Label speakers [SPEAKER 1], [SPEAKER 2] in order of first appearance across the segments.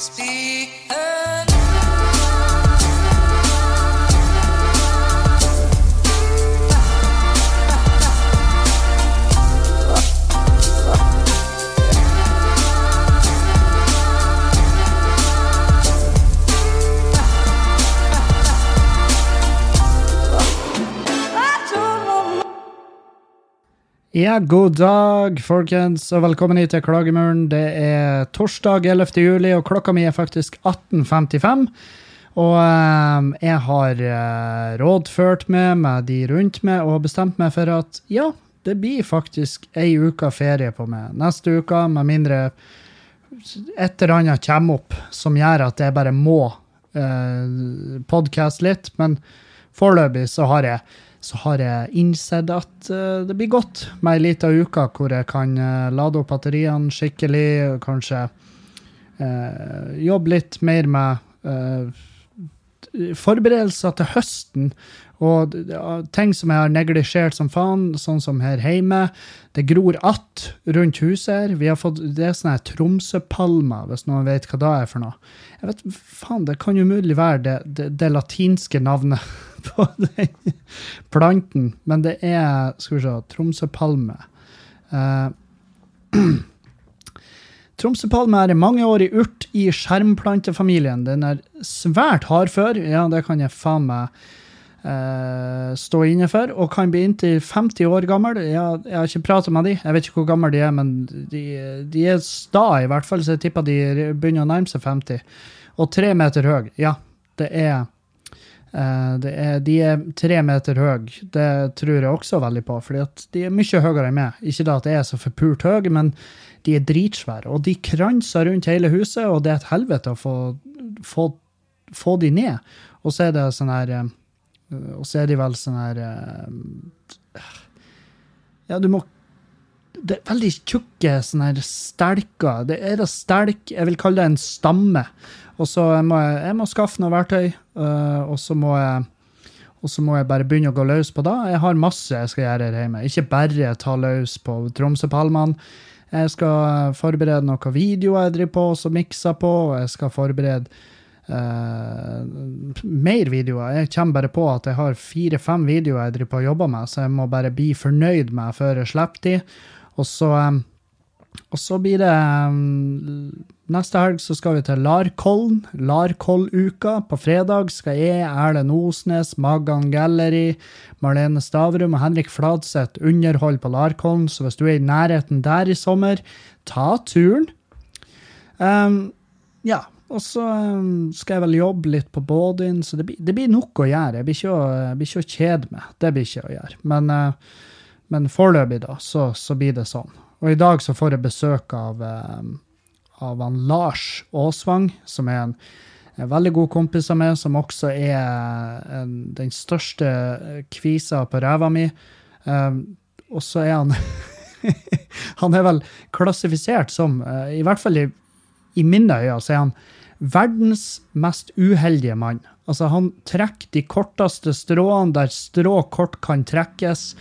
[SPEAKER 1] Speak
[SPEAKER 2] Ja, god dag, folkens, og velkommen hit til Klagemuren. Det er torsdag 11. juli, og klokka mi er faktisk 18.55. Og eh, jeg har eh, rådført med meg de rundt meg og bestemt meg for at ja, det blir faktisk ei uke ferie på meg neste uke, med mindre et eller annet kommer opp som gjør at jeg bare må eh, podkaste litt. Men foreløpig så har jeg så har jeg innsett at uh, det blir godt med ei lita uke hvor jeg kan uh, lade opp batteriene skikkelig, kanskje uh, jobbe litt mer med forberedelser til høsten. Og ting som jeg har neglisjert som faen, sånn som her hjemme. Det gror att rundt huset her. Vi har fått, Det er sånne Tromsøpalmer, hvis noen vet hva det er for noe. Jeg vet, faen, Det kan umulig være det, det, det latinske navnet på den planten, men det er skal vi se, Tromsøpalme. Uh, Tromsøpalme er en mangeårig urt i skjermplantefamilien. Den er svært hardfør, ja, det kan jeg faen meg stå inne for, og kan bli inntil 50 år gammel. Jeg, jeg har ikke pratet med de, jeg vet ikke hvor gamle de er, men de, de er sta i hvert fall, så jeg tipper de begynner å nærme seg 50. Og tre meter høy. Ja, det er det er, de er tre meter høye. Det tror jeg også veldig på, fordi de er mye høyere enn meg. Ikke da at jeg er så forpult høy, men de er dritsvære. Og de kranser rundt hele huset, og det er et helvete å få, få, få de ned. Og så er det sånn her eh, Og så er de vel sånn her eh, Ja, du må det er veldig tjukke sånne her stelker. Det er da stelk Jeg vil kalle det en stamme. Og så må jeg, jeg må skaffe noe verktøy, uh, og så må jeg og så må jeg bare begynne å gå løs på det. Jeg har masse jeg skal gjøre her hjemme. Ikke bare ta løs på Tromsøpalmene. Jeg skal forberede noen videoer jeg driver på og mikser på, jeg skal forberede uh, mer videoer. Jeg kommer bare på at jeg har fire-fem videoer jeg driver på og jobber med, så jeg må bare bli fornøyd med før jeg slipper de. Og så, um, og så blir det um, Neste helg så skal vi til Larkollen, Larkolluka. På fredag skal jeg, Erlend Osnes, Magan Gallery, Marlene Stavrum og Henrik Fladseth underholde på Larkollen, så hvis du er i nærheten der i sommer, ta turen. Um, ja, og så um, skal jeg vel jobbe litt på Bådin, så det blir, det blir nok å gjøre. Jeg blir ikke blir ikke å kjede meg. Det blir ikke å gjøre. Men, uh, men foreløpig, da, så, så, blir det sånn. Og i dag så får jeg besøk av um, av han Lars Aasvang, som er en, en, veldig god kompis av meg, som også er en, den største kvisa på ræva mi. Um, og så er han Han er vel klassifisert som, i hvert fall i, i mine øyne, så er han verdens mest uheldige mann. Altså, han trekker de korteste stråene der strå kort kan trekkes.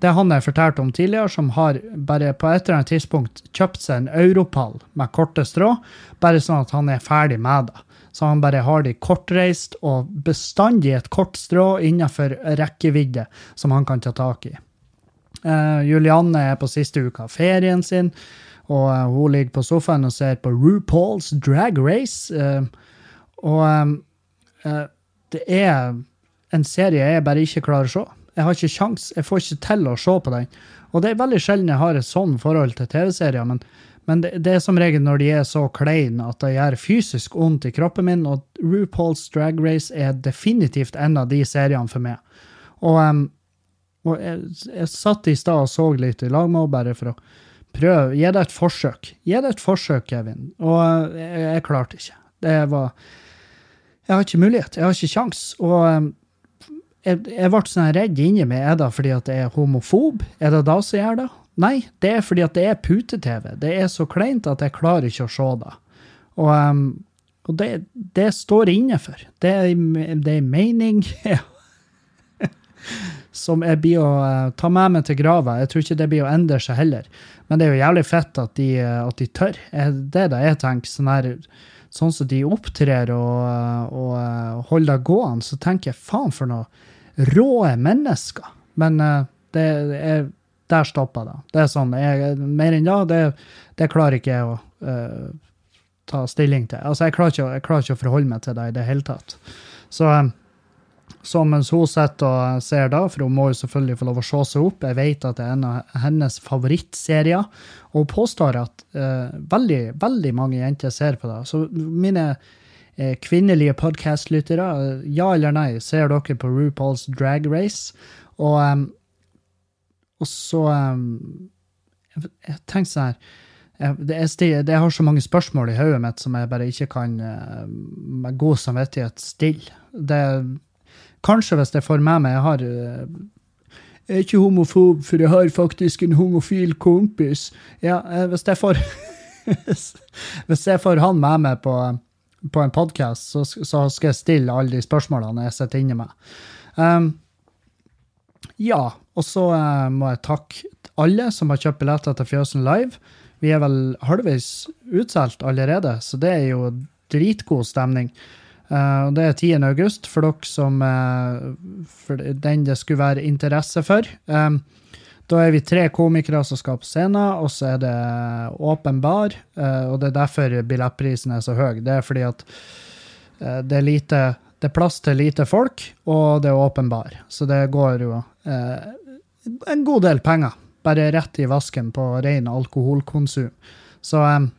[SPEAKER 2] Det han jeg fortalte om tidligere, som har bare på et eller annet tidspunkt kjøpt seg en europall med korte strå, bare sånn at han er ferdig med det. Så han bare har de kortreist og bestandig et kort strå innenfor rekkevidde som han kan ta tak i. Uh, Julianne er på siste uka av ferien sin, og uh, hun ligger på sofaen og ser på RuPaul's Drag Race. Uh, og det er en serie jeg bare ikke klarer å se. Jeg har ikke sjans, jeg får ikke til å se på den. Og det er veldig sjelden jeg har et sånn forhold til TV-serier, men, men det, det, er som regel når de er så kleine at det gjør fysisk vondt i kroppen min, og RuPaul's Drag Race er definitivt en av de seriene for meg. Og, um, jeg, jeg, satt i stad og så litt i lag med henne bare for å prøve. Gi det et forsøk. Gi det et forsøk, Kevin. Og uh, jeg, jeg klarte ikke. Det var Jeg har ikke mulighet. Jeg har ikke kjangs. Og um, jeg, jeg ble sånn redd inni meg. Er det fordi at jeg er homofob? Er det da som gjør det? Nei, det er fordi at det er pute-TV. Det er så kleint at jeg klarer ikke å se det. Og, um, og det, det, står jeg inne for. Det det er mening som jeg blir å uh, ta med meg til grava. Jeg tror ikke det blir å endre seg heller. Men det er jo jævlig fett at de, at de tør. Det er det jeg tenker. sånn her sånn som de opptrer og, og, og holder det gående, så tenker jeg faen for noe rå mennesker. Men det er der stopper det. Det er sånn, jeg, Mer enn da, det, det klarer ikke jeg å uh, ta stilling til. Altså, jeg klarer, ikke, jeg klarer, ikke, å forholde meg til det i det hele tatt. Så, så mens hun sitter og ser da, for hun må jo selvfølgelig få lov å se seg opp, jeg vet at det er en av hennes favorittserier, og hun påstår at uh, veldig, veldig mange jenter ser på det. Så mine uh, kvinnelige podkastlyttere, ja eller nei, ser dere på RuPaul's Drag Race? Og um, og så um, Jeg, jeg tenker sånn her det har så mange spørsmål i hodet mitt som jeg bare ikke kan med god samvittighet stille. Det, kanskje hvis jeg får med meg Jeg har uh, jeg er ikke homofob, for jeg har faktisk en homofil kompis. Ja, uh, hvis jeg får Hvis jeg får han med meg på, på en podkast, så, så, skal jeg stille alle de spørsmålene jeg sitter inne med. Um, ja, og så uh, må jeg takke alle som har kjøpt billetter til Fjøsen Live. Vi er vel halvveis utsolgt allerede, så det er jo dritgod stemning. Uh, det er 10. august, for dere som uh, For den det skulle være interesse for. Um, da er vi tre komikere som skal på scenen, og så er det åpen bar. Uh, og det er derfor billettprisen er så høy. Det er fordi at det er lite det er plass til lite folk, og det er åpen bar. Så det går jo en god del penger bare rett i vasken på ren alkoholkonsum. Så um,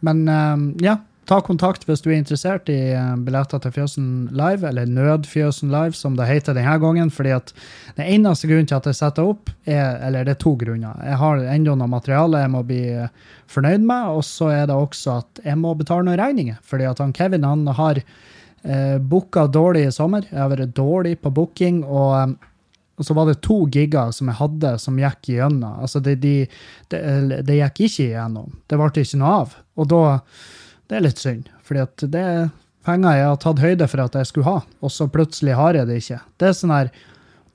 [SPEAKER 2] Men um, ja, ta kontakt hvis du er interessert i eh, billetter til Fjøsen Live, eller Nødfjøsen Live, som det heter denne gangen. fordi at den eneste grunnen til at jeg setter opp, er Eller det er to grunner. Jeg har ennå noe materiale jeg må bli eh, fornøyd med, og så er det også at jeg må betale noen regninger. fordi at han Kevin han har eh, booka dårlig i sommer. Jeg har vært dårlig på booking. og og så var det to gigger som jeg hadde, som gikk igjennom. Altså, det, de, de, det gikk ikke igjennom. Det ble ikke noe av. Og da Det er litt synd, at det er penger jeg har tatt høyde for at jeg skulle ha, og så plutselig har jeg det ikke. Det er sånn her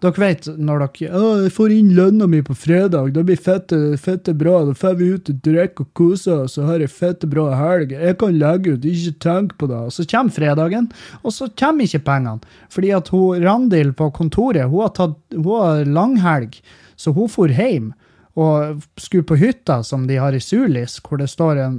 [SPEAKER 2] dere vet når dere å, jeg får inn lønna mi på fredag, da blir fette, fette bra. Da får vi ut og drikker og koser oss, så har jeg fette bra helg. Jeg kan legge ut, ikke tenk på det. Og så kommer fredagen, og så kommer ikke pengene. Fordi at hun Randil på kontoret hun har, tatt, hun har langhelg, så hun for hjem og skulle på hytta som de har i Sulis, hvor det står en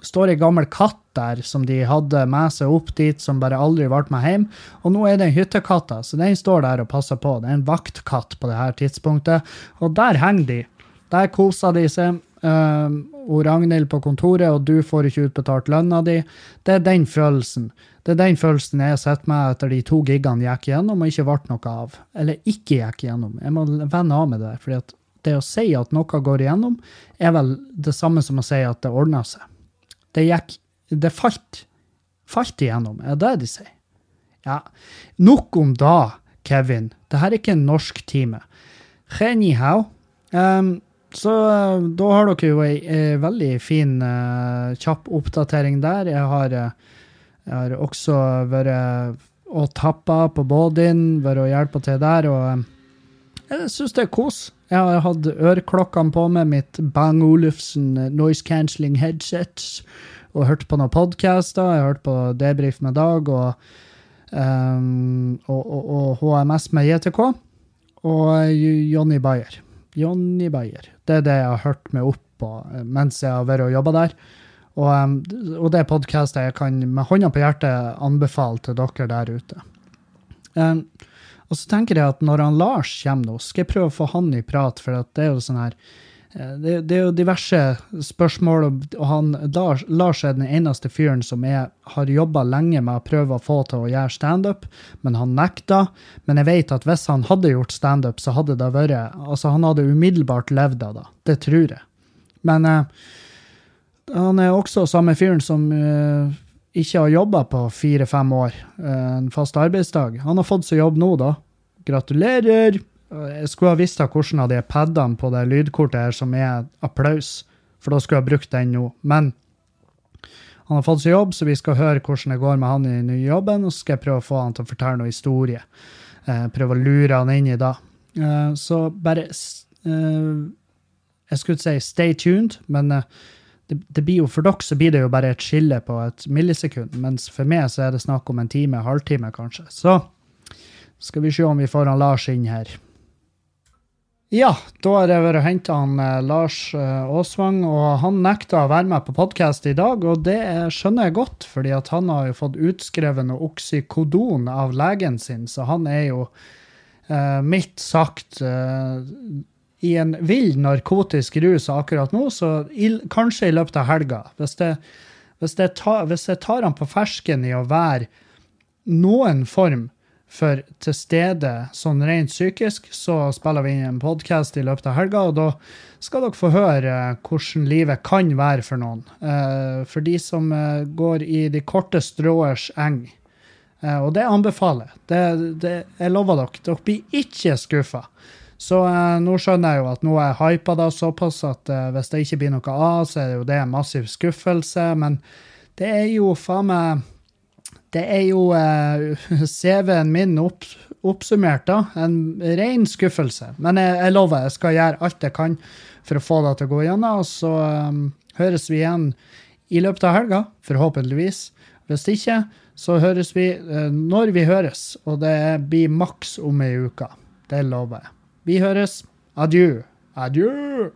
[SPEAKER 2] står ei gammel katt der som de hadde med seg opp dit, som bare aldri ble med hjem. Og nå er det en hyttekatt, så den står der og passer på. Det er en vaktkatt på det her tidspunktet. Og der henger de. Der koser de seg. Uh, og Ragnhild på kontoret, og du får ikke utbetalt lønna di. Det er den følelsen. Det er den følelsen jeg sitter med etter de to gigene gikk gjennom og ikke ble noe av. Eller ikke gikk gjennom. Jeg må vende av med det. at det å si at noe går igjennom, er vel det samme som å si at det ordner seg. Det gikk Det falt. Falt igjennom, er det det de sier? Ja. Nok om da, Kevin. Dette er ikke en norsk time. Anyhow. Um, så uh, da har dere jo ei, ei veldig fin, uh, kjapp oppdatering der. Jeg har, uh, jeg har også vært og tappa på båten, vært og hjelpa til der, og jeg syns det er kos. Jeg har hatt øreklokkene på med mitt Bang Olufsen noise cancelling headsets og hørt på noen podcaster. Jeg har hørt på Debrif med Dag og, um, og, og, og, HMS med JTK. Og Jonny Bayer. Jonny Bayer. Det er det jeg har hørt meg opp på eh, mens jeg har vært og jobba der. Og, um, og det podkaster jeg kan med hånda på hjertet anbefale til dere der ute. Um, og så tenker jeg at når han Lars kommer nå, skal jeg prøve å få han i prat, for det er jo sånn her eh, det, det, er jo diverse spørsmål, og han, Lars, Lars er den eneste fyren som jeg har jobba lenge med å prøve å få til å gjøre standup, men han nekta. Men jeg vet at hvis han hadde gjort standup, så hadde det vært Altså, han hadde umiddelbart levd av det. Det tror jeg. Men eh, han er også samme fyren som eh, ikke har jobba på fire-fem år, eh, en fast arbeidsdag. Han har fått seg jobb nå, da. Gratulerer! Jeg skulle ha visst hvordan av de padene på det lydkortet her som er applaus, for da skulle jeg ha brukt den nå. Men han har fått seg jobb, så vi skal høre hvordan det går med han i den nye jobben, og så skal jeg prøve å få han til å fortelle noe historie. Eh, prøve å lure han inn i det. Så bare Jeg skulle si stay tuned, men det, det blir jo For dere så blir det jo bare et skille på et millisekund, mens for meg så er det snakk om en time, halvtime kanskje. Så skal vi se om vi får han Lars inn her. Ja, da har jeg vært og henta han Lars eh, Aasvang, og han nekta å være med på podkast i dag. Og det skjønner jeg godt, fordi han har jo fått utskrevet noe oksykodon av legen sin, så han er jo eh, mildt sagt eh, i en vill narkotisk rus akkurat nå, så i, kanskje i løpet av helga. Hvis, jeg, hvis, jeg tar, hvis jeg tar han på fersken i å være noen form for til stede sånn rent psykisk, så spiller vi inn en podkast i løpet av helga, og da skal dere få høre hvordan livet kan være for noen. Eh, for de som eh, går i de korte stråers eng. Eh, og det anbefaler det, jeg. lover dere. Dere blir ikke skuffa. Så nå skjønner jeg jo at nå er jeg hypa da såpass at hvis det ikke blir noe av, så er det jo det en massiv skuffelse. Men det er jo faen meg det er jo eh, CV-en min opp, oppsummert, da. En ren skuffelse. Men jeg, jeg, lover, jeg skal gjøre alt jeg kan for å få det til å gå gjennom. Og så um, høres vi igjen i løpet av helga, forhåpentligvis. Hvis ikke, så høres vi uh, når vi høres. Og det blir maks om ei uke. Det lover jeg. Vi høres. Adjø. Adjø.